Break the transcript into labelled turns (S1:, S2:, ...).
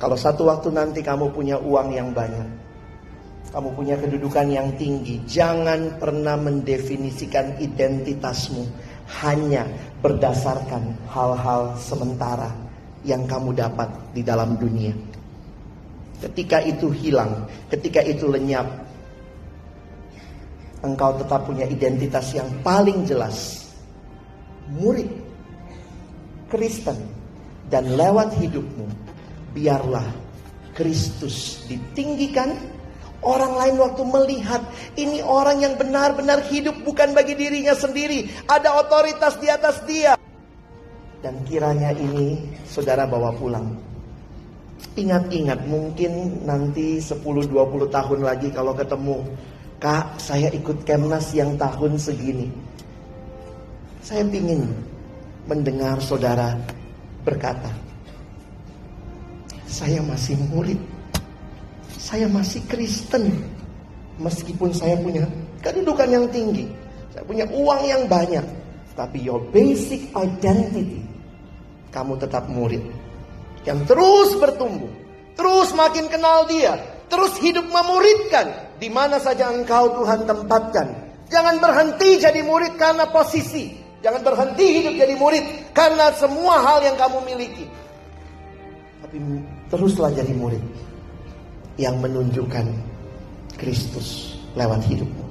S1: Kalau satu waktu nanti kamu punya uang yang banyak, kamu punya kedudukan yang tinggi, jangan pernah mendefinisikan identitasmu hanya berdasarkan hal-hal sementara yang kamu dapat di dalam dunia. Ketika itu hilang, ketika itu lenyap, engkau tetap punya identitas yang paling jelas. Murid Kristen dan lewat hidupmu biarlah Kristus ditinggikan. Orang lain waktu melihat ini orang yang benar-benar hidup bukan bagi dirinya sendiri, ada otoritas di atas dia. Dan kiranya ini saudara bawa pulang. Ingat-ingat mungkin nanti 10-20 tahun lagi kalau ketemu Kak saya ikut Kemnas yang tahun segini Saya ingin mendengar saudara berkata saya masih murid. Saya masih Kristen. Meskipun saya punya kedudukan yang tinggi. Saya punya uang yang banyak. Tapi your basic identity. Kamu tetap murid. Yang terus bertumbuh. Terus makin kenal dia. Terus hidup memuridkan. Di mana saja engkau Tuhan tempatkan. Jangan berhenti jadi murid karena posisi. Jangan berhenti hidup jadi murid karena semua hal yang kamu miliki. Tapi teruslah jadi murid yang menunjukkan Kristus lewat hidupmu.